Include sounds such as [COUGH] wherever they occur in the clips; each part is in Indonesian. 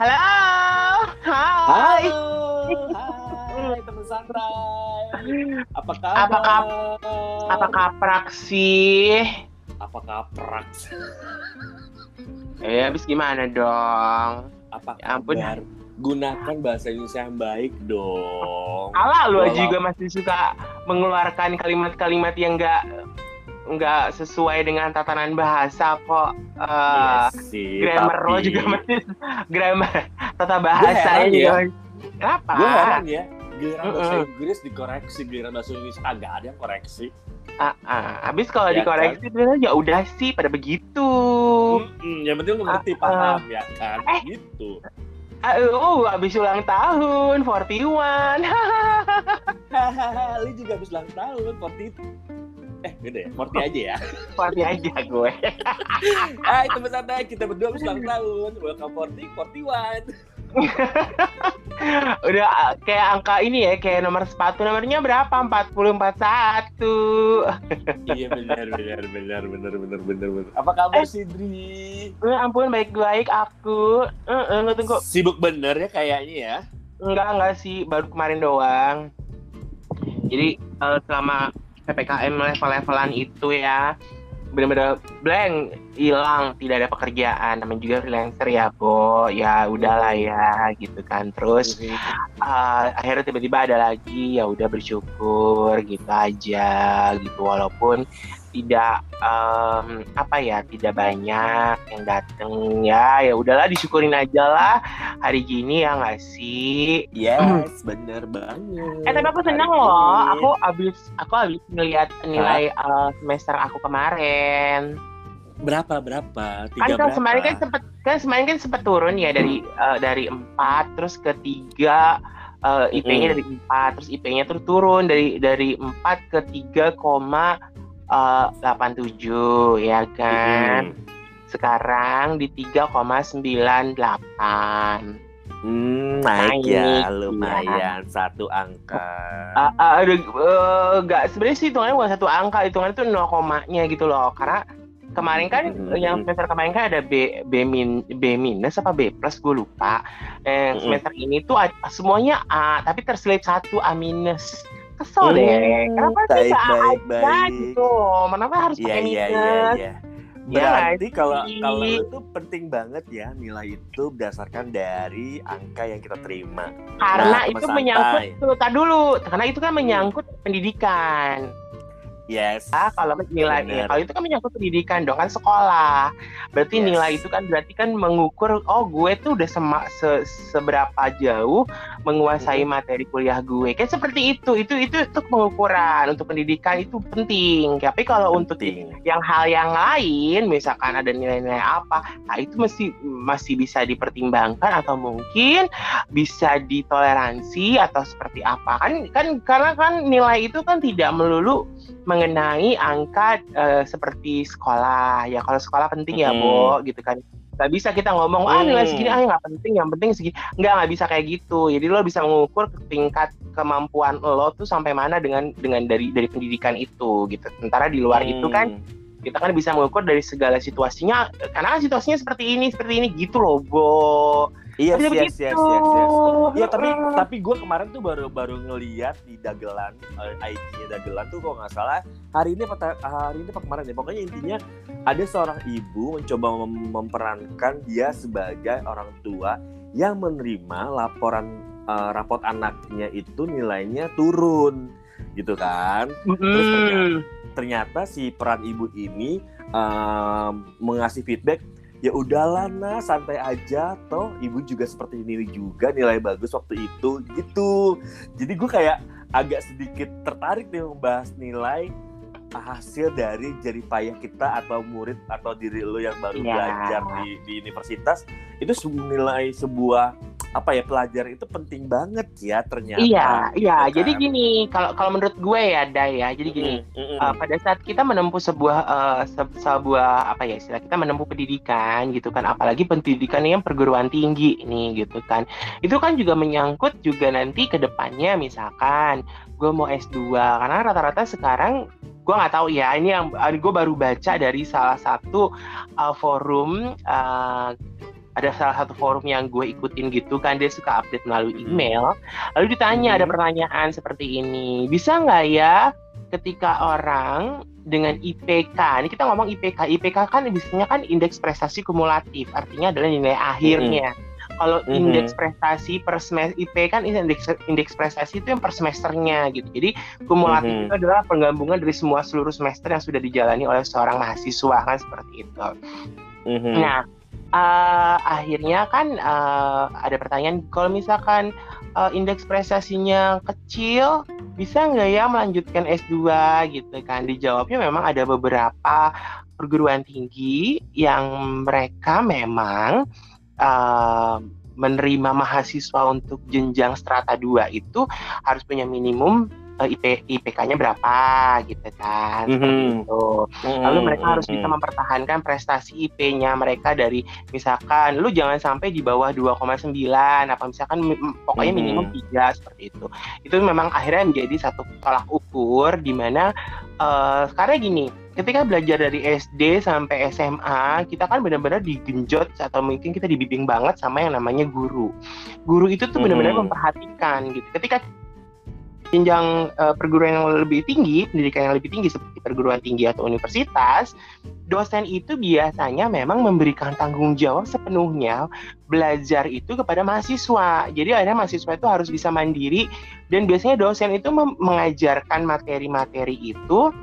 Halo. Hai. Hai, teman santai. Apa kabar? Apa kap- Apa kaprak sih? Apa kaprak? Eh, habis gimana dong? Apa Ya ampun. kabar? Gunakan bahasa Indonesia yang baik dong. Ala lu aja juga masih suka mengeluarkan kalimat-kalimat yang enggak nggak sesuai dengan tatanan bahasa kok. Eh, Iya sih, grammar lo tapi- juga masih [LAUGHS] grammar tata bahasa juga. ya. Kenapa? Gue heran ya, giliran bahasa Mm-mm. Inggris dikoreksi, giliran bahasa Indonesia agak ada yang koreksi. Ah, ah. Habis kalau Ya dikoreksi terus ya udah sih pada begitu. Mm-mm, yang penting lu ngerti, Ah, ah. paham ya kan? Eh. Gitu. Ah, oh, habis ulang tahun 41. [LAUGHS] Hahaha, lu juga habis ulang tahun, 40 Eh, beda ya? 40 aja ya. [LAUGHS] 40 aja gue. [LAUGHS] Hai teman santai, kita berdua habis ulang tahun. Welcome 40, 41. [LAUGHS] Udah ah, kayak angka ini ya, kayak nomor sepatu nomornya berapa? 40 41. iya benar benar benar benar benar benar benar. Apa kabar Sidri? Eh, ampun baik-baik aku. Heeh, nggak tunggu. Sibuk bener ya kayaknya ya. Enggak, enggak sih, baru kemarin doang. Jadi eh, selama PPKM level-levelan itu ya, bener-bener blank, hilang, tidak ada pekerjaan. Namanya juga freelancer ya, Bo. Ya udahlah ya, gitu kan. Terus eh, akhirnya tiba-tiba ada lagi, ya udah bersyukur gitu aja, gitu. Walaupun tidak em, apa ya, tidak banyak yang dateng ya, ya udahlah disyukurin aja lah hari gini ya nggak sih? Yes, bener banget. Eh tapi aku senang Hari loh. ini. Aku abis aku abis ngeliat nilai eh, semester aku kemarin. berapa berapa? Kan Tiga kan berapa? kemarin kan sempet kan kemarin kan sempet turun ya dari eh, dari empat terus ke tiga eh, IP-nya Mm-mm. dari empat terus IP-nya tuh turun dari dari empat ke tiga koma eh, delapan tujuh ya kan. Mm-mm. Sekarang di 3,98. Hmm, naik Naik, ya, lumayan satu angka. Ah, aduh, eh, nggak sebenarnya sih hitungannya bukan satu angka, hitungannya tuh 0 komanya gitu loh. Karena kemarin kan Mhm. yang semester kemarin kan ada B B min B minus apa B plus gue lupa. Eh, Mhm. semester ini tuh semuanya A tapi terselip satu A minus. Kesel deh. Hmm, Kenapa sih baik, nggak A baik, aja baik. gitu? Kenapa harus Iya pakai iya iya iya. Iya Berarti kalau kalau itu penting banget ya nilai itu berdasarkan dari angka yang kita terima. Karena Nah, itu menyangkut tuh, dulu. Karena itu kan menyangkut pendidikan. Yes. Ah, kalau nilai Bener. kalau itu kan menyangkut pendidikan dong kan sekolah. Berarti Yes. nilai itu kan berarti kan mengukur oh gue tuh udah se- seberapa jauh menguasai Hmm. materi kuliah gue. Kayak seperti itu. Itu itu itu pengukuran untuk pendidikan itu penting. Tapi kalau untuk penting. yang hal yang lain misalkan ada nilai-nilai apa nah itu masih masih bisa dipertimbangkan atau mungkin bisa ditoleransi atau seperti apa kan kan karena kan nilai itu kan tidak melulu mengenai angka eh, seperti sekolah ya kalau sekolah penting ya Mm. Bo gitu kan nggak bisa kita ngomong ah nilai Mm. segini ah nggak penting yang penting segini nggak nggak bisa kayak gitu jadi lo bisa mengukur tingkat kemampuan lo tuh sampai mana dengan dengan dari dari pendidikan itu gitu sementara di luar itu kan Hmm. kita kan bisa mengukur dari segala situasinya karena situasinya seperti ini seperti ini gitu loh Bo Yes, Bisa yes, yes, begitu. yes, yes. Iya tapi Mm. tapi gue kemarin tuh baru baru ngeliat di dagelan eh, IG-nya dagelan tuh kalau nggak salah hari ini apa ta- hari ini apa kemarin ya pokoknya intinya ada seorang ibu mencoba mem- memperankan dia sebagai orang tua yang menerima laporan eh, rapot anaknya itu nilainya turun gitu kan Terus Mm. ternyata si peran ibu ini em, mengasih feedback ya udahlah nah santai aja. Toh ibu juga seperti ini juga nilai bagus waktu itu gitu. Jadi gue kayak agak sedikit tertarik nih membahas nilai hasil dari jerih payah kita atau murid atau diri lo yang baru Iya. belajar di, di universitas. Itu nilai sebuah apa ya pelajar itu penting banget ya ternyata Iya, gitu iya. kan. Jadi gini, kalau kalau menurut gue ya, Day ya. Jadi gini, Mm, mm, mm. uh, pada saat kita menempuh sebuah uh, se- sebuah apa ya istilah kita menempuh pendidikan gitu kan, apalagi pendidikan yang perguruan tinggi nih gitu kan. Itu kan juga menyangkut juga nanti ke depannya misalkan gue mau S2 karena rata-rata sekarang gue nggak tahu ya ini yang gue baru baca dari salah satu uh, forum uh, ada salah satu forum yang gue ikutin gitu kan dia suka update melalui email. Lalu ditanya ada pertanyaan seperti ini bisa nggak ya ketika orang dengan IPK ini kita ngomong IPK IPK kan biasanya kan indeks prestasi kumulatif artinya adalah nilai akhirnya. Kalau Mhm. indeks prestasi per semester IP kan indeks indeks prestasi itu yang per semesternya gitu. Jadi kumulatif Mhm. itu adalah penggabungan dari semua seluruh semester yang sudah dijalani oleh seorang mahasiswa kan seperti itu. Mhm. Nah, eh, akhirnya kan eh, ada pertanyaan kalau misalkan eh, indeks prestasinya kecil, bisa nggak ya melanjutkan S2 gitu kan? Dijawabnya memang ada beberapa perguruan tinggi yang mereka memang eh, menerima mahasiswa untuk jenjang strata 2 itu harus punya minimum eh, IP IPK-nya berapa gitu kan. Seperti Mhm. itu. Lalu mereka harus bisa mempertahankan prestasi IP-nya mereka dari misalkan lu jangan sampai di bawah 2,9 apa misalkan pokoknya Mhm. minimum 3 seperti itu. Itu memang akhirnya menjadi satu tolak ukur di mana eh, karena gini, ketika belajar dari SD sampai SMA, kita kan benar-benar digenjot atau mungkin kita dibimbing banget sama yang namanya guru. Guru itu tuh benar-benar Mhm. memperhatikan gitu. Ketika jenjang eh, perguruan yang lebih tinggi, pendidikan yang lebih tinggi seperti perguruan tinggi atau universitas, dosen itu biasanya memang memberikan tanggung jawab sepenuhnya belajar itu kepada mahasiswa. Jadi akhirnya mahasiswa itu harus bisa mandiri dan biasanya dosen itu mengajarkan materi-materi itu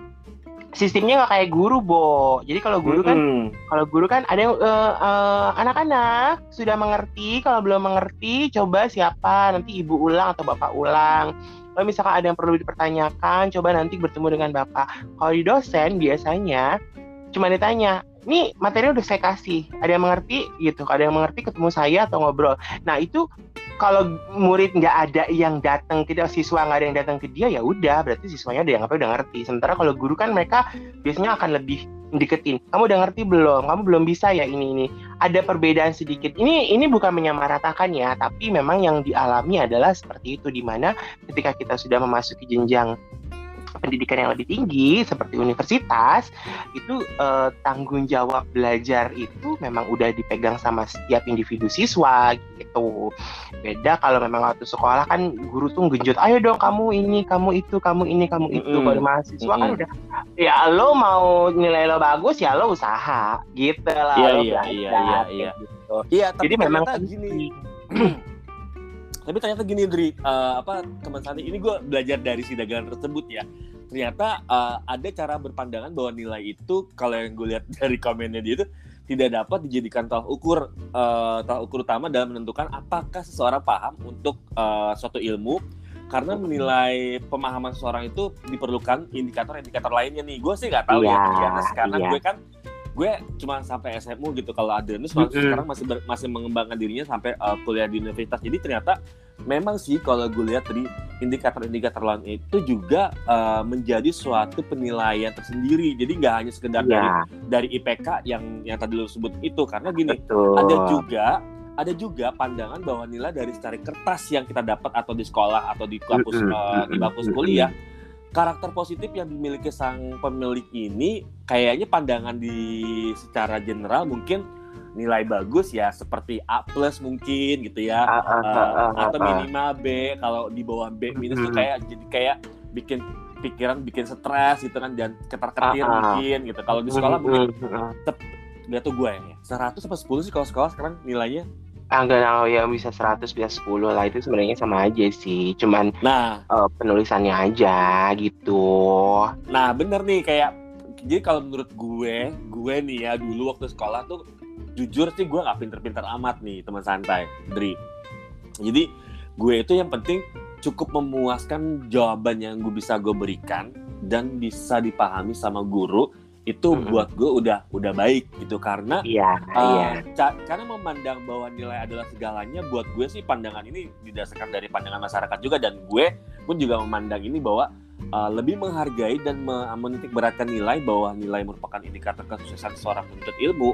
sistemnya nggak kayak guru, Bo. Jadi kalau guru kan Mhm. kalau guru kan ada yang eh, eh, anak-anak sudah mengerti, kalau belum mengerti coba siapa nanti ibu ulang atau bapak ulang. Kalau misalkan ada yang perlu dipertanyakan, coba nanti bertemu dengan bapak. Kalau di dosen biasanya cuma ditanya, nih materi udah saya kasih, ada yang mengerti gitu, ada yang mengerti ketemu saya atau ngobrol. Nah itu kalau murid nggak ada yang datang dia, siswa nggak ada yang datang ke dia ya udah berarti siswanya udah yang apa udah ngerti. Sementara kalau guru kan mereka biasanya akan lebih deketin. Kamu udah ngerti belum? Kamu belum bisa ya ini ini. Ada perbedaan sedikit. Ini ini bukan menyamaratakan ya, tapi memang yang dialami adalah seperti itu di mana ketika kita sudah memasuki jenjang pendidikan yang lebih tinggi seperti universitas itu eh, tanggung jawab belajar itu memang udah dipegang sama setiap individu siswa gitu beda kalau memang waktu sekolah kan guru tuh genjot ayo dong kamu ini kamu itu kamu ini kamu itu Mm-mm. kalau mahasiswa kan Mm-mm. udah ya lo mau nilai lo bagus ya lo usaha gitu lah Iya, lo iya, belajar, iya, iya, iya. gitu. Iya, tapi jadi memang gini. [CLEARS THROAT] Tapi ternyata gini, Dri, Eh, apa teman Sani ini gue belajar dari si dagangan tersebut ya. Ternyata eh, ada cara berpandangan bahwa nilai itu kalau yang gue lihat [LAUGHS] dari komennya dia itu tidak dapat dijadikan tolak ukur eh, tolak ukur utama dalam menentukan apakah seseorang paham untuk eh, suatu ilmu karena menilai pemahaman seseorang itu diperlukan indikator-indikator lainnya nih. Gue sih nggak tahu ya, ternyata karena iya. gue kan gue cuma sampai SMU gitu. Kalau Adrianus masih Mm-mm. sekarang masih ber- masih mengembangkan dirinya sampai uh, kuliah di universitas. Jadi ternyata memang sih kalau gue lihat dari indikator-indikator lain itu juga uh, menjadi suatu penilaian tersendiri. Jadi nggak hanya sekedar dari ya dari IPK yang yang tadi lo sebut itu. Karena gini betul. ada juga ada juga pandangan bahwa nilai dari secari kertas yang kita dapat atau di sekolah atau di kampus uh, di kampus kuliah karakter positif yang dimiliki sang pemilik ini kayaknya pandangan di secara general mungkin nilai bagus ya seperti A plus mungkin gitu ya Ah, ah, Uh, ah, ah, atau ah. minimal B kalau di bawah B minus tuh Mhm. kayak jadi kayak bikin pikiran bikin stres gitu kan dan ketar ketir Ah, ah. mungkin gitu kalau di sekolah mungkin Mm, mm, mm. nggak tuh gue ya 100 apa 10 sih kalau sekolah sekarang nilainya Ah, enggak tahu ya bisa 100 bisa 10 lah itu sebenarnya sama aja sih cuman nah eh, penulisannya aja gitu Nah bener nih kayak jadi kalau menurut gue, gue nih ya dulu waktu sekolah tuh jujur sih gue nggak pinter-pinter amat nih teman santai, Dri. Jadi gue itu yang penting cukup memuaskan jawaban yang gue bisa gue berikan dan bisa dipahami sama guru itu Mm-mm. buat gue udah udah baik gitu karena iya Uh, iya ca- karena memandang bahwa nilai adalah segalanya buat gue sih pandangan ini didasarkan dari pandangan masyarakat juga dan gue pun juga memandang ini bahwa uh, lebih menghargai dan me- menitik beratkan nilai bahwa nilai merupakan indikator kesuksesan seorang penuntut ilmu.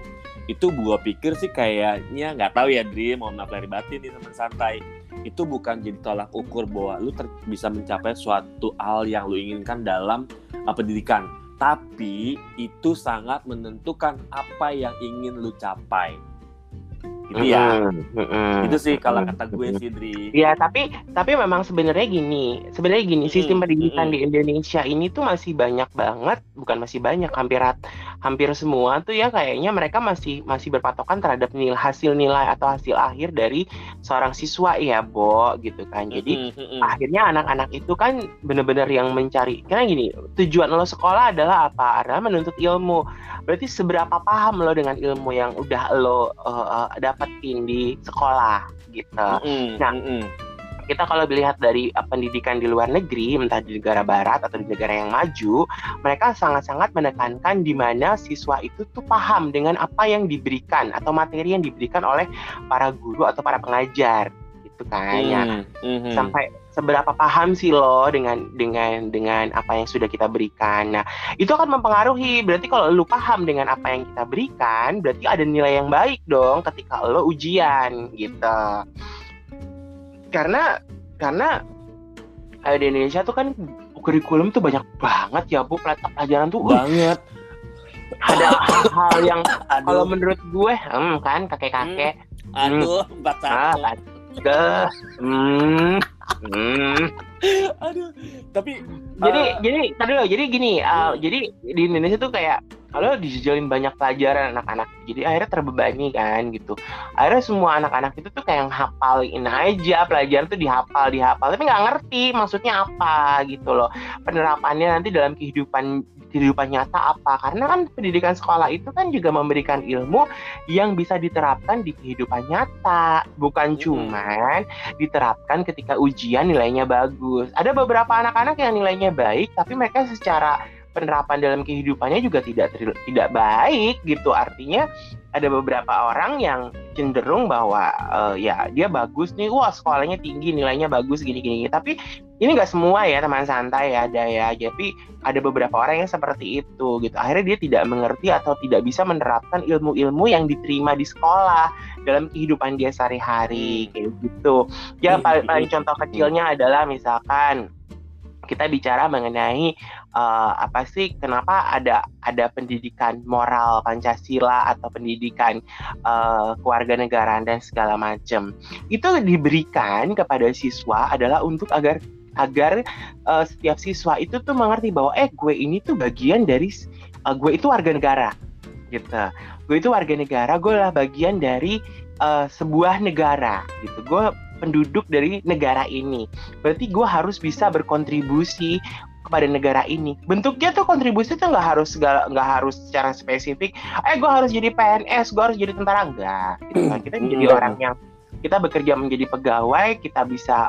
Itu gue pikir sih kayaknya nggak tahu ya Dri mau maaf lahir batin nih teman santai. Itu bukan jadi tolak ukur bahwa lu bisa mencapai suatu hal yang lu inginkan dalam uh, pendidikan. Tapi itu sangat menentukan apa yang ingin lu capai Gitu ya. Mm-mm. Itu sih kalau kata gue sih, Dri. Ya tapi tapi memang sebenarnya gini, sebenarnya gini sistem Mm-mm, pendidikan mm-mm. di Indonesia ini tuh masih banyak banget, bukan masih banyak, hampir rat- hampir semua tuh ya kayaknya mereka masih masih berpatokan terhadap nilai hasil nilai atau hasil akhir dari seorang siswa ya, Bo, gitu kan. Jadi mm-mm. akhirnya anak-anak itu kan bener-bener yang mencari karena gini tujuan lo sekolah adalah apa adalah menuntut ilmu berarti seberapa paham lo dengan ilmu yang udah lo uh, uh, dapetin di sekolah gitu Mm-mm, Nah, mm-mm. kita kalau dilihat dari uh, pendidikan di luar negeri entah di negara barat atau di negara yang maju mereka sangat-sangat menekankan di mana siswa itu tuh paham dengan apa yang diberikan atau materi yang diberikan oleh para guru atau para pengajar gitu kan Ya, Mm, mhm. sampai seberapa paham sih lo dengan dengan dengan apa yang sudah kita berikan. Nah, itu akan mempengaruhi. Berarti kalau lu paham dengan apa yang kita berikan, berarti ada nilai yang baik dong ketika lo ujian gitu. Karena karena eh, di Indonesia tuh kan kurikulum tuh banyak banget ya bu pelajaran tuh uh, banget. ada hal yang kalau menurut gue hmm, kan kakek-kakek aduh, empat ah, ke hmm, hmm. Aduh, tapi jadi Eh. jadi tadi dulu jadi gini uh, jadi di Indonesia tuh kayak kalau dijejalin banyak pelajaran anak-anak. Jadi akhirnya terbebani kan gitu. Akhirnya semua anak-anak itu tuh kayak hafalin aja pelajaran tuh dihafal dihafal. Tapi nggak ngerti maksudnya apa gitu loh. Penerapannya nanti dalam kehidupan kehidupan nyata apa. Karena kan pendidikan sekolah itu kan juga memberikan ilmu yang bisa diterapkan di kehidupan nyata. Bukan cuman diterapkan ketika ujian nilainya bagus. Ada beberapa anak-anak yang nilainya baik, tapi mereka secara penerapan dalam kehidupannya juga tidak tidak baik gitu. Artinya ada beberapa orang yang cenderung bahwa eh, ya dia bagus nih, wah sekolahnya tinggi, nilainya bagus gini-gini. Tapi ini nggak semua ya teman santai ya ada ya. Jadi ada beberapa orang yang seperti itu gitu. Akhirnya dia tidak mengerti atau tidak bisa menerapkan ilmu-ilmu yang diterima di sekolah dalam kehidupan dia sehari-hari kayak gitu. Ya Hmm, paling, hmm, paling contoh kecilnya adalah misalkan kita bicara mengenai eh, apa sih kenapa ada ada pendidikan moral Pancasila atau pendidikan eh, kewarganegaraan dan segala macam. Itu diberikan kepada siswa adalah untuk agar agar eh, setiap siswa itu tuh mengerti bahwa eh gue ini tuh bagian dari eh, gue itu warga negara gitu. Gue itu warga negara, gue adalah bagian dari eh, sebuah negara gitu. Gue penduduk dari negara ini. Berarti gue harus bisa berkontribusi kepada negara ini. Bentuknya tuh kontribusi tuh nggak harus nggak harus secara spesifik. Eh gue harus jadi PNS, gue harus jadi tentara enggak. Gitu kan. Kita menjadi Hmm. orang yang kita bekerja menjadi pegawai, kita bisa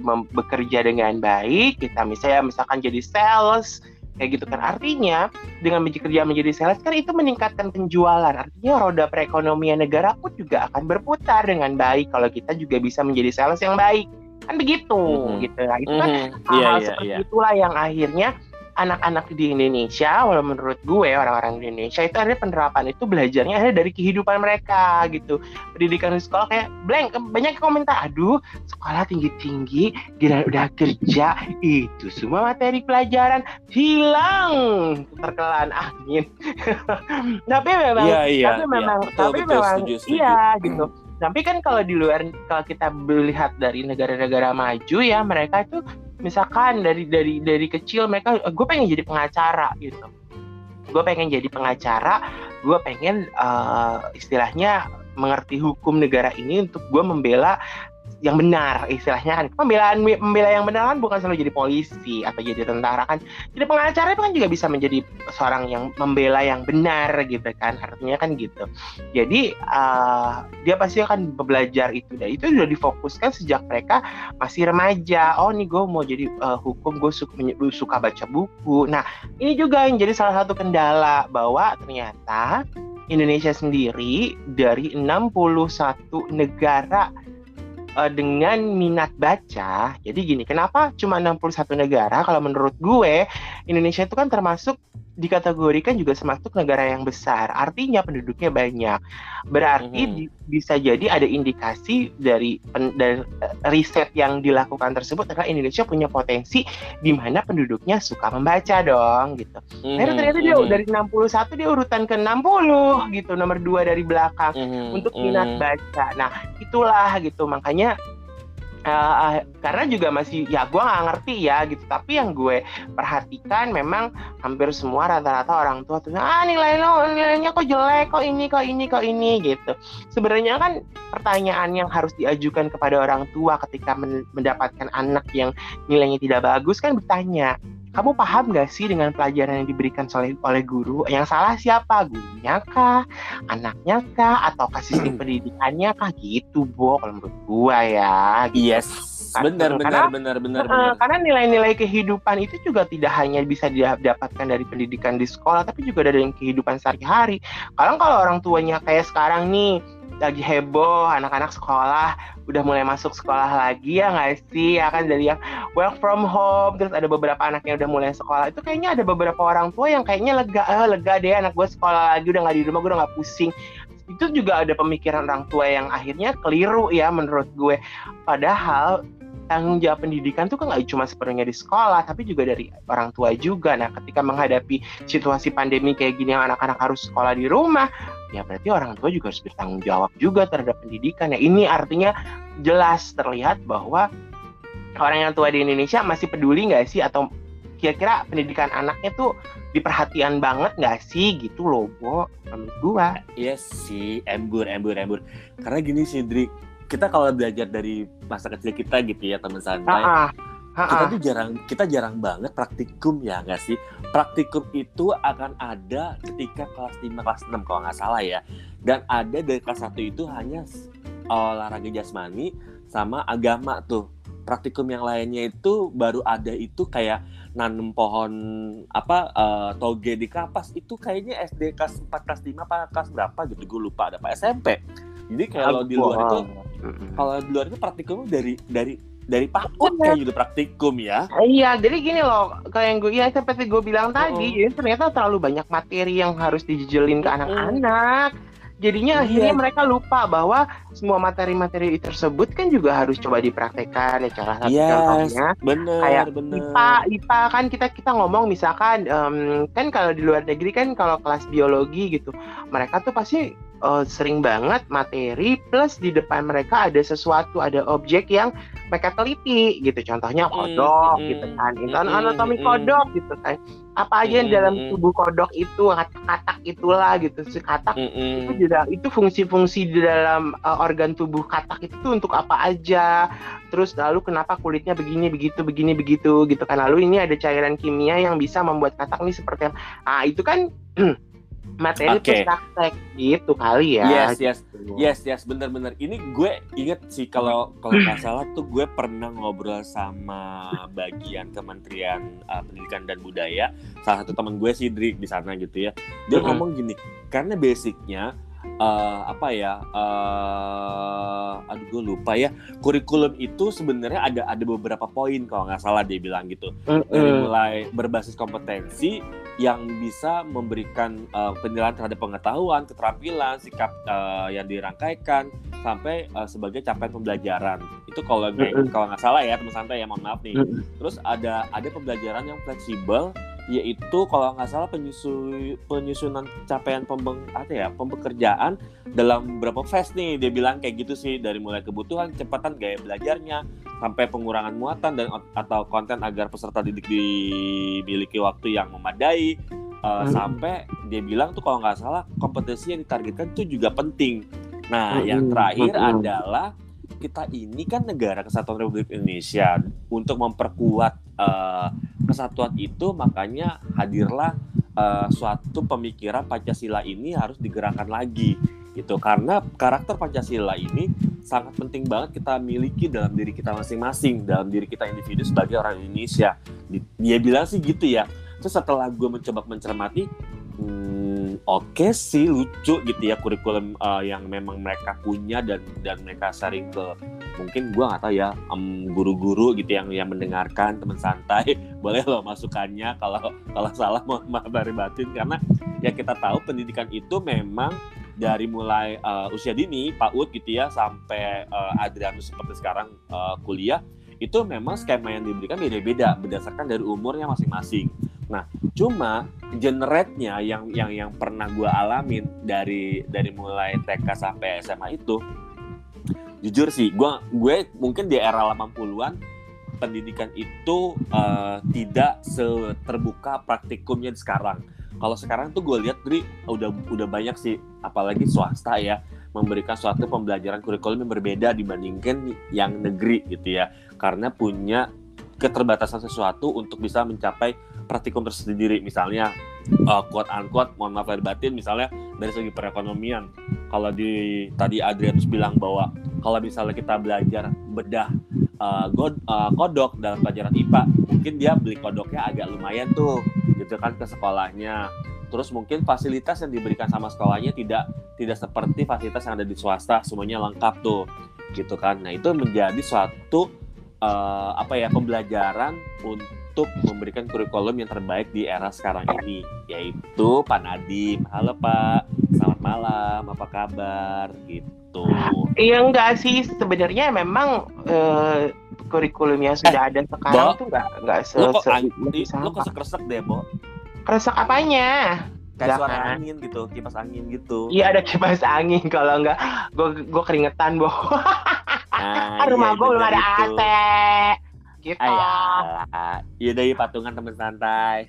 mem- bekerja dengan baik. Kita misalnya misalkan jadi sales kayak gitu kan. Artinya dengan bekerja menjadi sales kan itu meningkatkan penjualan. Artinya roda perekonomian negara pun juga akan berputar dengan baik kalau kita juga bisa menjadi sales yang baik. Kan begitu Mhm. gitu. Nah, itu kan Mhm. hal-hal Iya, iya, seperti iya. itulah yang akhirnya anak-anak di Indonesia, walau menurut gue orang-orang di Indonesia itu ada penerapan itu belajarnya ada dari kehidupan mereka gitu. Pendidikan di sekolah kayak blank, banyak yang komentar, aduh sekolah tinggi-tinggi, gila udah kerja, itu semua materi pelajaran hilang terkelan angin. [LAUGHS] tapi memang, Iya, iya. tapi iya. memang, Betul, tapi betul, memang, setuju, setuju. iya gitu. Tapi kan kalau di luar kalau kita melihat dari negara-negara maju ya mereka itu misalkan dari dari dari kecil mereka gue pengen jadi pengacara gitu. Gue pengen jadi pengacara, gue pengen eh, istilahnya mengerti hukum negara ini untuk gue membela yang benar istilahnya kan. Pembelaan membela yang benar kan bukan selalu jadi polisi atau jadi tentara kan. Jadi pengacara itu kan juga bisa menjadi seorang yang membela yang benar gitu kan artinya kan gitu. Jadi eh, dia pasti akan belajar itu. Dan itu sudah difokuskan sejak mereka masih remaja. Oh nih gue mau jadi eh, hukum gue suka, suka baca buku. Nah ini juga yang jadi salah satu kendala bahwa ternyata Indonesia sendiri dari 61 negara eh, dengan minat baca jadi gini kenapa cuma 61 negara? Kalau menurut gue Indonesia itu kan termasuk dikategorikan juga termasuk negara yang besar. Artinya penduduknya banyak. Berarti Mhm. di- bisa jadi ada indikasi dari, pen- dari eh, riset yang dilakukan tersebut adalah Indonesia punya potensi di mana penduduknya suka membaca dong gitu. Akhirnya ternyata dia Mhm. dari 61 dia urutan ke 60 gitu, nomor dua dari belakang Mhm. untuk minat Mhm. baca. Nah, itulah gitu. Makanya eh, karena juga masih ya gue nggak ngerti ya gitu. Tapi yang gue perhatikan memang hampir semua rata-rata orang tua tuh ah nilai lo nilainya kok jelek kok ini kok ini kok ini gitu. Sebenarnya kan pertanyaan yang harus diajukan kepada orang tua ketika men- mendapatkan anak yang nilainya tidak bagus kan bertanya kamu paham gak sih dengan pelajaran yang diberikan oleh oleh guru? Yang salah siapa? Gurunya kah? Anaknya kah? Atau sistem pendidikannya kah? Gitu, Bo, kalau menurut gua ya. Gitu. Yes, benar benar benar benar Eh, benar. karena nilai-nilai kehidupan itu juga tidak hanya bisa didapatkan dari pendidikan di sekolah, tapi juga dari kehidupan sehari-hari. Kalau kalau orang tuanya kayak sekarang nih lagi heboh, anak-anak sekolah udah mulai masuk sekolah lagi ya nggak sih? Ya kan dari yang work from home, terus ada beberapa anak yang udah mulai sekolah. Itu kayaknya ada beberapa orang tua yang kayaknya lega, eh, lega deh anak gue sekolah lagi udah nggak di rumah, gue udah nggak pusing. Itu juga ada pemikiran orang tua yang akhirnya keliru ya menurut gue. Padahal tanggung jawab pendidikan tuh kan nggak cuma sepenuhnya di sekolah, tapi juga dari orang tua juga. Nah, ketika menghadapi situasi pandemi kayak gini, yang anak-anak harus sekolah di rumah, ya berarti orang tua juga harus bertanggung jawab juga terhadap pendidikan. Ya, ini artinya jelas terlihat bahwa orang yang tua di Indonesia masih peduli nggak sih atau kira-kira pendidikan anaknya tuh diperhatian banget nggak sih gitu loh, Bo, menurut gua. Yes sih, embur, embur, embur. Karena gini sih, Dri, kita kalau belajar dari masa kecil kita gitu ya, teman santai, Ah, ah, kita tuh jarang, kita jarang banget praktikum ya nggak sih? Praktikum itu akan ada ketika kelas 5, kelas 6 kalau nggak salah ya. Dan ada dari kelas 1 itu hanya olahraga jasmani sama agama tuh. Praktikum yang lainnya itu baru ada itu kayak nanam pohon apa eh, toge di kapas itu kayaknya SD kelas 4 kelas 5 apa kelas berapa gitu gue lupa ada apa SMP. Jadi kalau di luar itu kalau di luar itu praktikum dari dari dari PAUD kayak gitu praktikum ya. Iya, jadi gini loh, kayak yang gue, ya seperti gue bilang tadi, jadi ternyata terlalu banyak materi yang harus dijejelin ke anak-anak. Jadinya Iya. akhirnya mereka lupa bahwa semua materi-materi tersebut kan juga harus coba dipraktekkan. Ya, salah satu Yes, contohnya bener, kayak bener. IPA, IPA kan kita kita ngomong misalkan em, kan kalau di luar negeri kan kalau kelas biologi gitu, mereka tuh pasti eh, sering banget materi plus di depan mereka ada sesuatu, ada objek yang mereka teliti gitu. Contohnya Mm, kodok mm, gitu kan, itu mm, anatomi mm, kodok gitu kan. Apa aja yang Mm, dalam tubuh kodok itu katak-katak itulah gitu. Si katak itu juga itu fungsi-fungsi di dalam uh, organ tubuh katak itu tuh untuk apa aja. Terus lalu kenapa kulitnya begini begitu begini begitu gitu kan. Lalu ini ada cairan kimia yang bisa membuat katak ini seperti apa ah itu kan [CLEARS THROAT] materi plus praktek gitu kali ya Yes, yes. Gitu. Yes, yes, bener-bener. Ini gue inget sih kalau kalau nggak [CLEARS THROAT] salah tuh gue pernah ngobrol sama bagian Kementerian uh, Pendidikan dan Budaya. Salah satu teman gue sih Dri di sana gitu ya. Dia Mm-mm. ngomong gini, karena basicnya uh, apa ya? Uh, aduh gue lupa ya. Kurikulum itu sebenarnya ada ada beberapa poin kalau nggak salah dia bilang gitu. dari Mm-mm. mulai berbasis kompetensi yang bisa memberikan uh, penilaian terhadap pengetahuan, keterampilan, sikap uh, yang dirangkaikan sampai uh, sebagai capaian pembelajaran. Itu kalau nggak- Mm-mm. kalau nggak salah ya teman santai ya mohon maaf nih. Terus ada ada pembelajaran yang fleksibel yaitu kalau nggak salah penyusu, penyusunan capaian pembeng apa ya pembekerjaan dalam beberapa phase nih dia bilang kayak gitu sih dari mulai kebutuhan kecepatan gaya belajarnya sampai pengurangan muatan dan atau konten agar peserta didik dimiliki waktu yang memadai uh, Hmm. sampai dia bilang tuh kalau nggak salah kompetensi yang ditargetkan itu juga penting nah Hmm, yang terakhir hmm. adalah kita ini kan negara kesatuan Republik Indonesia untuk memperkuat uh, kesatuan itu makanya hadirlah uh, suatu pemikiran Pancasila ini harus digerakkan lagi gitu. Karena karakter Pancasila ini sangat penting banget kita miliki dalam diri kita masing-masing dalam diri kita individu sebagai orang Indonesia. Di- dia bilang sih gitu ya terus setelah gue mencoba mencermati hmm, oke okay sih lucu gitu ya kurikulum uh, yang memang mereka punya dan dan mereka sering ke mungkin gua nggak tahu ya um, guru-guru gitu yang yang mendengarkan teman santai [LAUGHS] boleh loh masukannya kalau kalau salah mau maaf dari batin karena ya kita tahu pendidikan itu memang dari mulai uh, usia dini PAUD gitu ya sampai uh, Adrianus seperti sekarang uh, kuliah itu memang skema yang diberikan beda-beda berdasarkan dari umurnya masing-masing. Nah, cuma generate-nya yang yang yang pernah gue alamin dari dari mulai TK sampai SMA itu jujur sih, gue gue mungkin di era 80-an pendidikan itu uh, tidak terbuka praktikumnya sekarang. Kalau sekarang tuh gue lihat Dri udah udah banyak sih, apalagi swasta ya memberikan suatu pembelajaran kurikulum yang berbeda dibandingkan yang negeri gitu ya karena punya keterbatasan sesuatu untuk bisa mencapai praktikum tersendiri. Misalnya uh, quote unquote mohon maaf lahir batin misalnya dari segi perekonomian. Kalau di tadi Adrianus bilang bahwa kalau misalnya kita belajar bedah uh, god, uh, kodok dalam pelajaran IPA mungkin dia beli kodoknya agak lumayan tuh gitu kan ke sekolahnya. Terus mungkin fasilitas yang diberikan sama sekolahnya tidak tidak seperti fasilitas yang ada di swasta semuanya lengkap tuh gitu kan. Nah itu menjadi suatu uh, apa ya pembelajaran untuk memberikan kurikulum yang terbaik di era sekarang ini yaitu Pak Nadim. Halo Pak, selamat malam, apa kabar? Gitu. Iya enggak sih sebenarnya memang uh, kurikulum yang sudah eh, ada sekarang Bo, tuh enggak enggak se, lo kok, se lo kok kresek deh, Bo. Kresek apanya? kayak suara kan? angin gitu kipas angin gitu iya ada kipas angin kalau enggak gue gue keringetan boh [LAUGHS] nah, rumah iya, gue belum ada AC gitu iya dari patungan temen santai.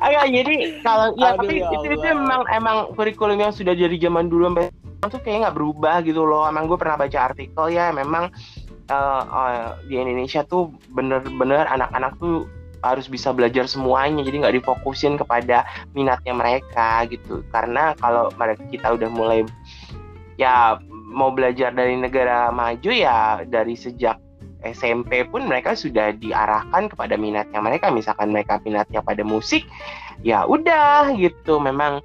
Ayo, jadi kalau ya Aduh, tapi ya itu, itu emang emang kurikulum yang sudah jadi zaman dulu sampai tuh kayak nggak berubah gitu loh. Emang gue pernah baca artikel ya, memang uh, uh, di Indonesia tuh bener-bener anak-anak tuh harus bisa belajar semuanya. Jadi nggak difokusin kepada minatnya mereka gitu. Karena kalau mereka kita udah mulai ya mau belajar dari negara maju ya dari sejak SMP pun mereka sudah diarahkan kepada minatnya mereka. Misalkan mereka minatnya pada musik ya udah gitu. Memang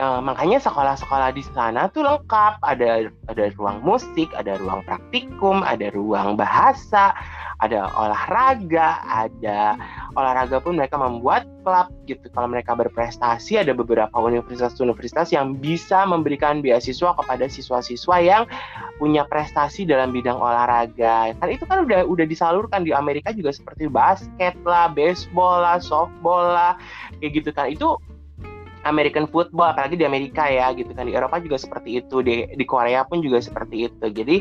uh, makanya sekolah-sekolah di sana tuh lengkap ada ada ruang musik ada ruang praktikum ada ruang bahasa ada olahraga, ada olahraga pun mereka membuat klub gitu. Kalau mereka berprestasi, ada beberapa universitas-universitas yang bisa memberikan beasiswa kepada siswa-siswa yang punya prestasi dalam bidang olahraga. Kan itu kan udah udah disalurkan di Amerika juga seperti basket lah, baseball lah, softball lah, kayak gitu kan. Itu American football apalagi di Amerika ya gitu kan. Di Eropa juga seperti itu di di Korea pun juga seperti itu. Jadi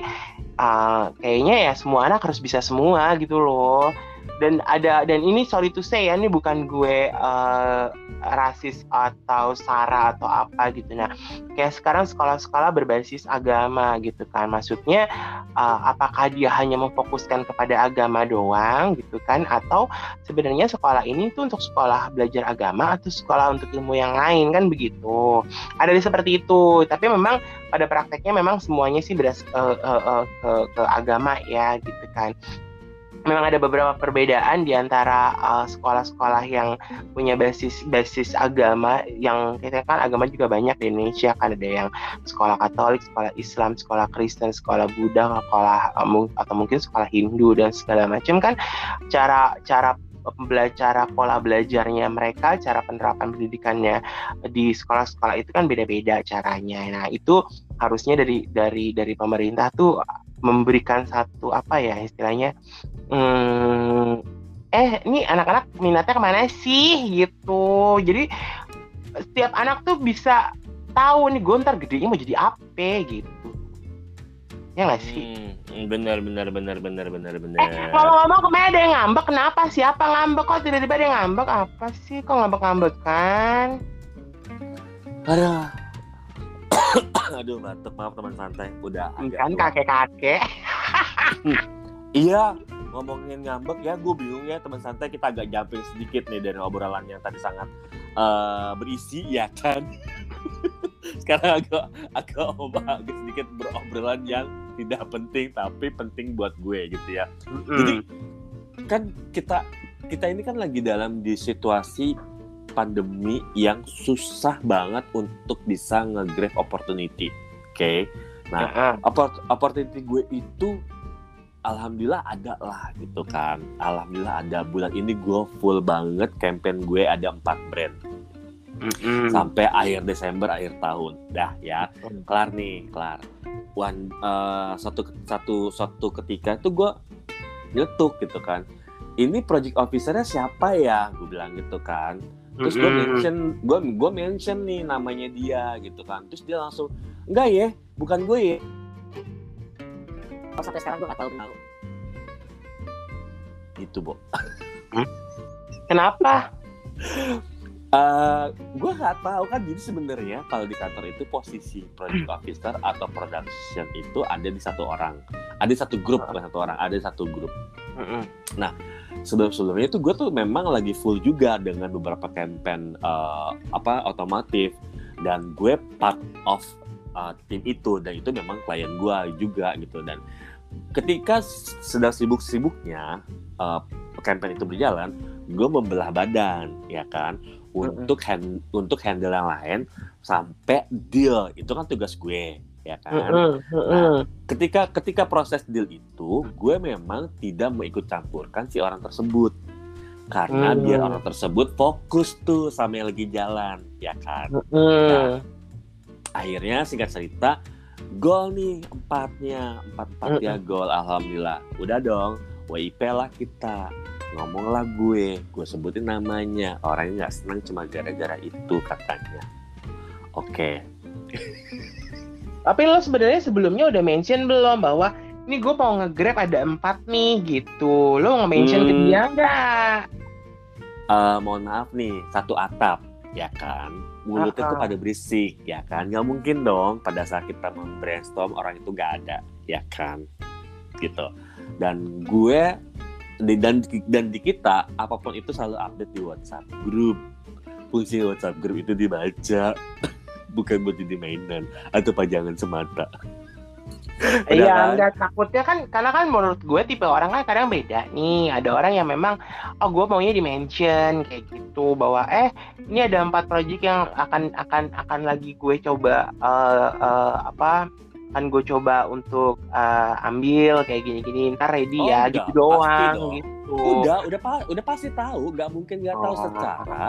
uh, kayaknya ya semua anak harus bisa semua gitu loh dan ada dan ini sorry to say ya ini bukan gue uh, rasis atau sara atau apa gitu. Nah kayak sekarang sekolah-sekolah berbasis agama gitu kan. Maksudnya uh, apakah dia hanya memfokuskan kepada agama doang gitu kan? Atau sebenarnya sekolah ini tuh untuk sekolah belajar agama atau sekolah untuk ilmu yang lain kan begitu? Ada di seperti itu. Tapi memang pada prakteknya memang semuanya sih beras uh, uh, uh, ke, ke agama ya gitu kan memang ada beberapa perbedaan di antara uh, sekolah-sekolah yang punya basis basis agama yang kita kan agama juga banyak di Indonesia kan ada yang sekolah Katolik, sekolah Islam, sekolah Kristen, sekolah Buddha, sekolah uh, atau mungkin sekolah Hindu dan segala macam kan cara cara pembelajaran pola belajarnya mereka, cara penerapan pendidikannya di sekolah-sekolah itu kan beda-beda caranya. Nah, itu harusnya dari dari dari pemerintah tuh memberikan satu apa ya istilahnya hmm, eh ini anak-anak minatnya ke mana sih gitu. Jadi setiap anak tuh bisa tahu nih gue ntar gedenya mau jadi apa gitu. Ya nggak sih? Hmm, benar benar benar benar benar benar. eh ngomong-ngomong ke mana ada yang ngambek kenapa siapa ngambek? Kok tiba-tiba ada yang ngambek? Apa sih? Kok ngambek ngambek kan? Aduh aduh batuk maaf teman santai. Udah kan kakek kakek iya ngomongin ngambek ya gue bingung ya teman santai. Kita agak jumping sedikit nih dari obrolan yang tadi sangat uh, berisi ya kan? [LAUGHS] Sekarang agak agak agak sedikit berobrolan yang tidak penting tapi penting buat gue gitu ya. Mm. jadi kan kita kita ini kan lagi dalam di situasi pandemi yang susah banget untuk bisa nge-grab opportunity. Oke. Nah, Heeh. oppor- opportunity gue itu alhamdulillah ada lah gitu kan. Alhamdulillah ada bulan ini gue full banget campaign gue ada empat brand Mm-mm. sampai akhir Desember akhir tahun. Dah ya, kelar nih, kelar. One eh, satu satu satu ketika itu gue nyetuk gitu kan. Ini project officernya siapa ya? Gue bilang gitu kan. Terus gue mention, gue gue mention nih namanya dia gitu kan. Terus dia langsung enggak ya, bukan gue ya. Oh, sampai sekarang gue gak tahu. Gitu, Bo. Kenapa? [LAUGHS] Eh, gue nggak tahu kan jadi sebenarnya kalau di kantor itu posisi project officer atau production itu ada di satu orang. Ada satu grup bukan satu orang ada satu grup. Mm-mm. sebelum sebelumnya itu gue tuh memang lagi full juga dengan beberapa campaign eh, apa otomotif. Dan gue part of eh, tim itu dan itu memang klien gue juga gitu. Dan ketika sedang sibuk-sibuknya eh, campaign itu berjalan gue membelah badan ya kan untuk hand, untuk handle yang lain sampai deal itu kan tugas gue ya kan. Mm-mm. ketika ketika proses deal itu gue memang tidak mau ikut campurkan si orang tersebut karena Hmm. biar orang tersebut fokus tuh sama yang lagi jalan ya kan Mm-mm. akhirnya singkat cerita gol nih empatnya empat empatnya gol alhamdulillah udah dong WIP lah kita ngomong lah gue gue sebutin namanya orangnya nggak senang cuma gara-gara itu katanya oke Tapi lo sebenarnya sebelumnya udah mention belum bahwa ini gue mau nge-grab ada empat nih gitu. Lo nge-mention ke Hmm. dia nggak? Eh, mohon maaf nih satu atap ya kan mulutnya tuh Ah-ah. pada berisik ya kan nggak mungkin dong pada saat kita brainstorm orang itu nggak ada ya kan gitu dan gue di- dan dan di kita apa pun itu selalu update di WhatsApp grup fungsi WhatsApp grup itu dibaca [LAUGHS] bukan buat jadi mainan atau pajangan semata Iya, kan? nggak takutnya kan karena kan menurut gue tipe orang kan kadang beda nih. Ada orang yang memang oh gue maunya di mention kayak gitu bahwa eh ini ada empat project yang akan akan akan lagi gue coba eh, eh, apa akan gue coba untuk eh, ambil kayak gini-gini ntar ready Oh, ya udah, gitu doang dong. gitu. udah udah pa- udah pasti tahu nggak mungkin nggak tahu Oh. secara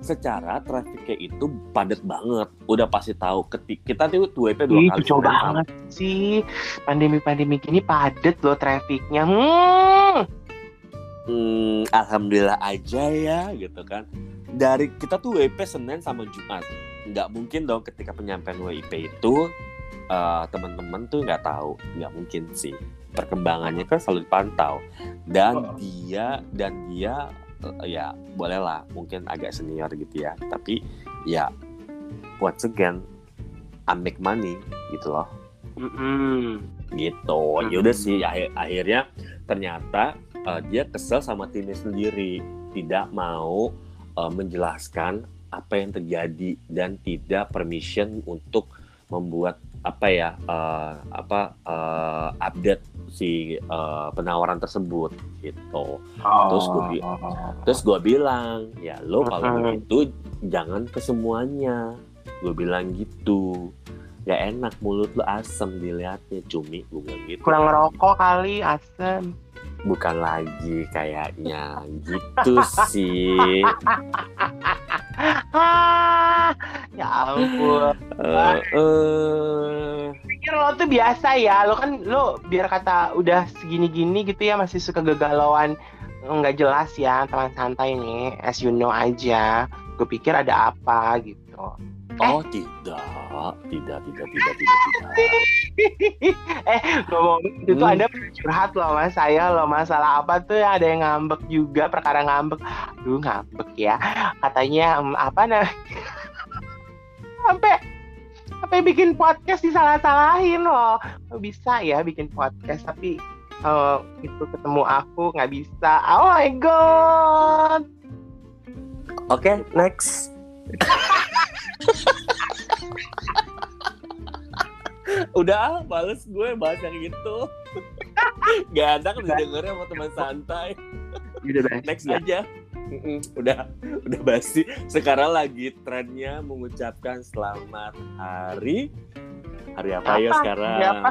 secara trafficnya itu padat banget udah pasti tahu ketik kita tuh dua Ih, kali kacau sebulan banget sih pandemi-pandemi gini padet loh trafficnya. Hmm. Hmm, alhamdulillah aja ya gitu kan dari kita tuh WP Senin sama Jumat nggak mungkin dong ketika penyampaian WIP itu eh, teman-teman tuh nggak tahu nggak mungkin sih perkembangannya kan selalu dipantau dan Oh. dia dan dia eh, ya bolehlah mungkin agak senior gitu ya tapi ya once again I make money gitu loh Mm-mm. gitu Hmm. yaudah sih akhir- akhirnya ternyata uh, dia kesel sama timnya sendiri tidak mau uh, menjelaskan apa yang terjadi dan tidak permission untuk membuat apa ya uh, apa uh, update si uh, penawaran tersebut gitu. Terus gue bi- Oh. terus gue bilang ya lo kalau begitu jangan ke semuanya. Gue bilang gitu. Ya enak mulut lo asem dilihatnya. Cumi gue bilang gitu. Kurang ngerokok kali asem. Bukan lagi kayaknya. Gitu sih. [LAUGHS] Ya ampun Eh, eh, pikir lo tuh biasa ya lo kan lo biar kata udah segini-gini gitu ya masih suka kegalauan nggak jelas ya teman santai nih as you know aja gue pikir ada apa gitu. Oh tidak tidak tidak tidak tidak tidak. [LAUGHS] Eh ngomong itu Hmm. ada curhat loh mas saya loh masalah apa tuh ya ada yang ngambek juga perkara ngambek. Aduh ngambek ya katanya apa nah [LAUGHS] sampai sampai bikin podcast disalah-salahin loh. Bisa ya bikin podcast tapi eh, itu ketemu aku nggak bisa. Oh my god. Oke next. [LAUGHS] Udah ah, males gue bahas yang gitu gak ada kan didengarnya sama teman santai. Udah next Ya. aja udah udah basi. Sekarang lagi trennya mengucapkan selamat hari hari apa, ya Apa? sekarang? Hari apa?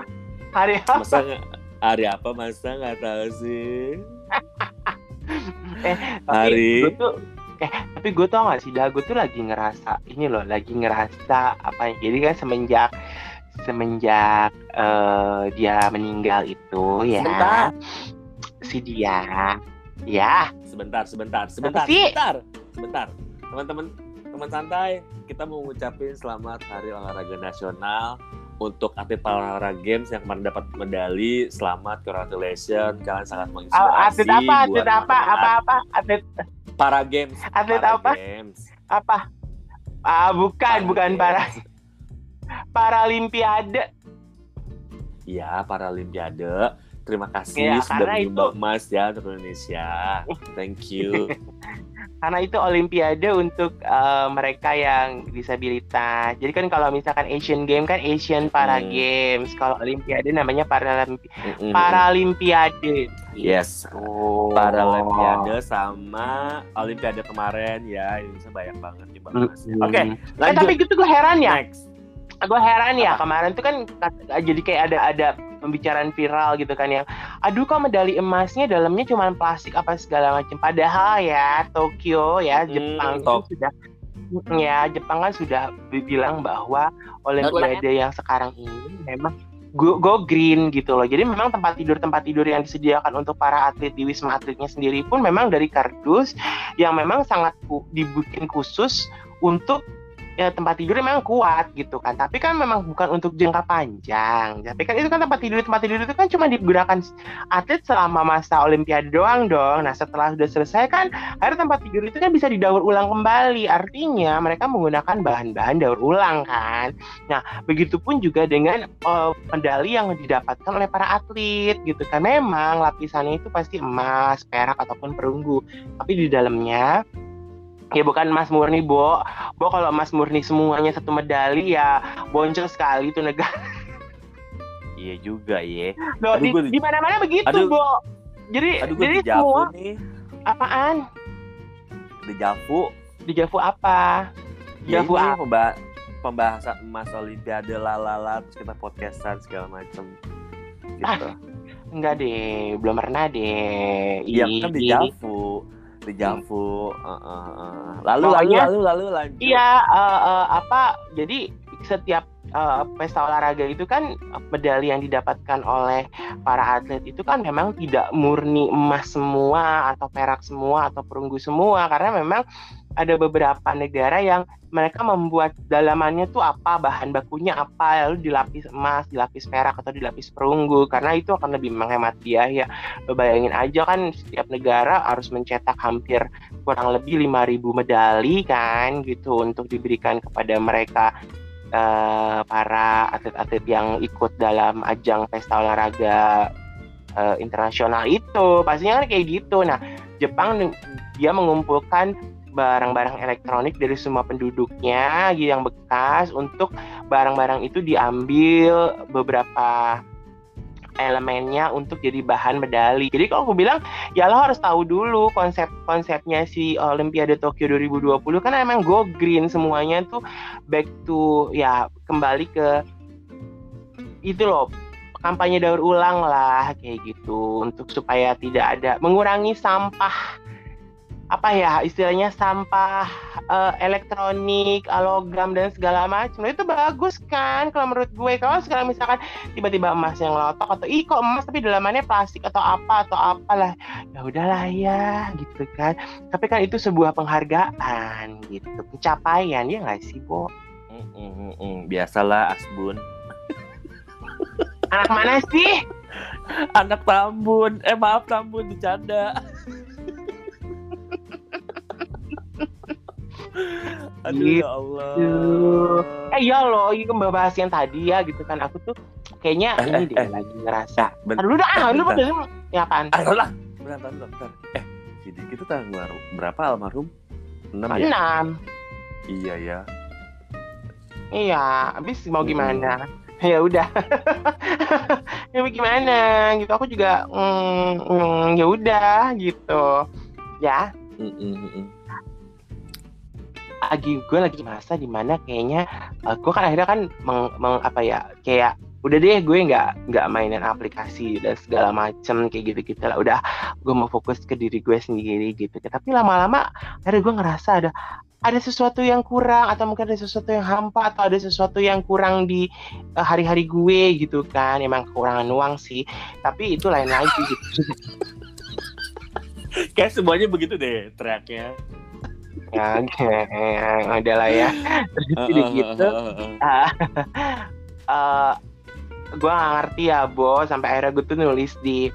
Hari apa? Masa nggak hari apa masa nggak tahu sih? [LAUGHS] Tapi hari gue tuh eh tapi gue tau gak sih dah gue tuh lagi ngerasa ini loh lagi ngerasa apa ya jadi kan semenjak semenjak eh, dia meninggal itu ya si dia ya sebentar sebentar sebentar sebentar sebentar teman-teman teman santai kita mau ngucapin selamat hari olahraga nasional untuk atlet olahraga games yang kemarin dapat medali selamat congratulations kalian sangat menginspirasi Ah, atlet apa atlet apa teman-teman apa apa atlet para games Atlet para apa? games. apa ah bukan bukan games. para paralimpiade Iya, Paralimpiade. Terima kasih Iya, sudah menyumbang itu- emas ya untuk Indonesia. Thank you. [LAUGHS] karena itu olimpiade untuk eh, mereka yang disabilitas. Jadi kan kalau misalkan Asian Game kan Asian Para Hmm. Games, kalau olimpiade namanya Paralimpi Mm-mm. Paralimpiade. Yes. Oh. Paralimpiade sama Olimpiade kemarin ya Indonesia banyak banget emasnya. Hmm. Oke, Eh, lanjut. tapi gitu gue heran ya. Next. Gue heran ya Apa? kemarin tuh kan jadi kayak ada ada pembicaraan viral gitu kan yang aduh kok medali emasnya dalamnya cuma plastik apa segala macam. Padahal ya Tokyo ya Hmm, Jepang itu Tok- sudah ya Jepang kan sudah bilang bahwa olimpiade yang sekarang ini memang go, go green gitu loh. Jadi memang tempat tidur tempat tidur yang disediakan untuk para atlet di wisma atletnya sendiri pun memang dari kardus yang memang sangat ku- dibikin khusus untuk ya tempat tidur memang kuat gitu kan. Tapi kan memang bukan untuk jangka panjang. Tapi kan itu kan tempat tidur tempat tidur itu kan cuma digunakan atlet selama masa olimpiade doang dong. Nah setelah sudah selesai kan akhirnya tempat tidur itu kan bisa didaur ulang kembali. Artinya mereka menggunakan bahan-bahan daur ulang kan. Nah begitupun juga dengan eh, medali yang didapatkan oleh para atlet gitu kan. Memang lapisannya itu pasti emas perak ataupun perunggu. Tapi di dalamnya ya bukan emas murni Bo Bo kalau emas murni semuanya satu medali ya bonceng sekali tuh negara Iya juga ya. Loh, Aduh, di, gua- di mana-mana begitu Aduh. Bo jadi Aduh gue jadi semua nih. apaan Di Javu. di Javu apa Ya Javu apa pemba- pembahasan emas Olimpiade lalala terus kita podcastan segala macem. Gitu. enggak deh belum pernah deh Iya kan di. Javu, di Javu. uh, uh, uh. Lalu Pokoknya- lalu lalu lalu lanjut. Iya, eh, eh, apa? Jadi setiap eh, pesta olahraga itu kan medali yang didapatkan oleh para atlet itu kan memang tidak murni emas semua atau perak semua atau perunggu semua. Karena memang ada beberapa negara yang mereka membuat dalamannya tuh apa bahan bakunya apa lalu dilapis emas, dilapis perak atau dilapis perunggu. Karena itu akan lebih menghemat biaya. Bayangin aja kan setiap negara harus mencetak hampir kurang lebih 5.000 medali kan gitu untuk diberikan kepada mereka eh, para atlet-atlet yang ikut dalam ajang pesta olahraga eh, internasional itu. Pastinya kan kayak gitu. Nah Jepang dia mengumpulkan barang-barang elektronik dari semua penduduknya yang bekas untuk barang-barang itu diambil beberapa elemennya untuk jadi bahan medali. Jadi kalau aku bilang ya lo harus tahu dulu konsep-konsepnya si Olimpiade Tokyo 2020 kan emang go green semuanya tuh back to ya kembali ke itu loh kampanye daur ulang lah kayak gitu untuk supaya tidak ada mengurangi sampah apa ya istilahnya sampah eh, elektronik, logam dan segala macam. Nah, itu bagus kan kalau menurut gue. Kalau sekarang misalkan tiba-tiba emas yang lotok atau ih kok emas tapi dalamannya plastik atau apa atau apalah ya udahlah ya gitu kan. Tapi kan itu sebuah penghargaan gitu, pencapaian ya nggak sih, Bo? Mm, mm, mm. Biasalah Asbun. Anak mana sih? Anak Tambun. Eh maaf Tambun bercanda. [LAUGHS] Aduh Gitu. ya Allah. Eh iya loh, ini membahas yang tadi ya gitu kan. Aku tuh kayaknya Eh, ini eh, deh eh. lagi ngerasa. Ben- Aduh udah, ah, lu bentar. udah ya apaan? Ah, lah. Bentar, bentar, bentar. Eh, si Diki itu tanggal berapa almarhum? 6 ya? Enam. Iya ya. Iya, habis mau Hmm. gimana? [LAUGHS] Ya udah. [LAUGHS] ya gimana gitu. Aku juga mm, mm, ya udah gitu. Ya. Mm, mm. Lagi gue lagi masa di mana kayaknya uh, gue kan akhirnya kan meng, meng- apa ya kayak udah deh gue nggak nggak mainin aplikasi dan segala macem kayak gitu gitu lah. Udah gue mau fokus ke diri gue sendiri gitu. Tapi lama-lama akhirnya gue ngerasa ada ada sesuatu yang kurang atau mungkin ada sesuatu yang hampa atau ada sesuatu yang kurang di uh, hari-hari gue gitu kan. Emang kekurangan uang sih tapi itu lain lagi gitu. [LAUGHS] Kayak semuanya begitu deh tracknya. Ya. Udah lah ya terus gitu [LAUGHS] eh gue gak ngerti ya Bo. Sampai akhirnya gue tuh nulis di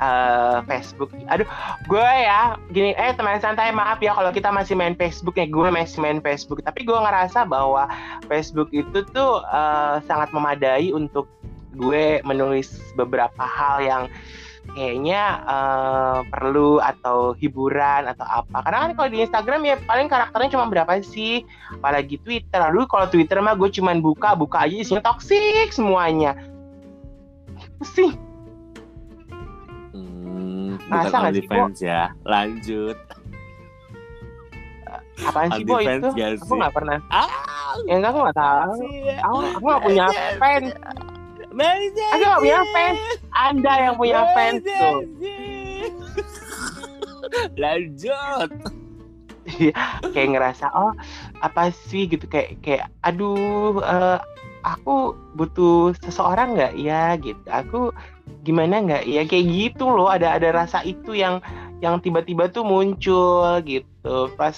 eh, Facebook. Aduh gue ya gini eh teman santai maaf ya kalau kita masih main Facebook. Ya gue masih main Facebook. Tapi gue ngerasa bahwa Facebook itu tuh eh, sangat memadai untuk gue menulis beberapa hal yang kayaknya eh, perlu atau hiburan atau apa. Karena kan kalau di Instagram ya paling karakternya cuma berapa sih? Apalagi Twitter. Aduh kalau Twitter mah gue cuman buka buka aja isinya toksik semuanya. Itu sih Hmm, Masa bukan nggak sih, OnlyFans ya. Lanjut. apaan sih boy itu? Gak aku nggak pernah. Ah, ya enggak aku nggak tahu. aku aku nggak punya fans aku nggak punya fans. Anda yang punya fans tuh. [LAUGHS] Lanjut. kayak ngerasa oh apa sih? Gitu kayak kayak aduh eh, aku butuh seseorang nggak ya? Gitu. Aku gimana nggak ya? Kayak gitu loh ada ada rasa itu yang yang tiba-tiba tuh muncul gitu. Pas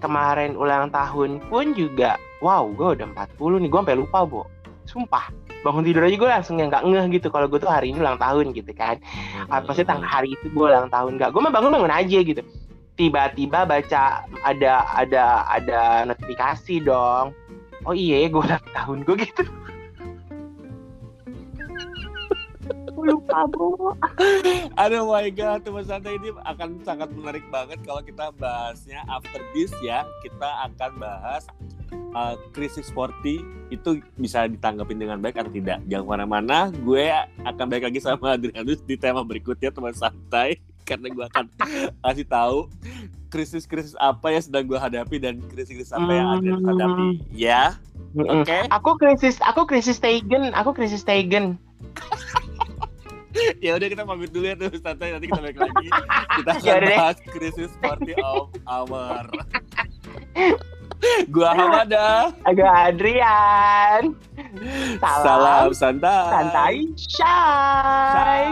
kemarin ulang tahun pun juga wow gue udah 40 nih gue sampai lupa bu sumpah bangun tidur aja gue langsung yang nggak ngeh gitu. Kalau gue tuh hari ini ulang tahun gitu kan. Ah, maksudnya tanggal hari itu gue ulang tahun. Nggak gue mah bangun bangun aja gitu. Tiba-tiba baca ada ada ada notifikasi dong. Oh iya gue ulang tahun gue gitu. Lupa bu Aduh my god, teman santai ini akan sangat menarik banget kalau kita bahasnya after this ya. Kita akan bahas uh, krisis sporty itu bisa ditanggapin dengan baik atau tidak. Jangan ke mana-mana, gue akan balik lagi sama Adrianus di tema berikutnya teman santai. [LAUGHS] Karena gue akan [LAUGHS] kasih tahu krisis-krisis apa yang sedang gue hadapi dan krisis-krisis apa yang Adrianus hadapi. Ya, Mm-mm. oke? aku krisis aku krisis Taken aku krisis Taken [LAUGHS] ya udah kita pamit dulu ya tuh santai nanti kita balik lagi kita akan Yaudah deh. bahas krisis sporty of our Gua Hamada. [LAUGHS] Gua Adrian. Salam, Salam santai. Santai. Shy.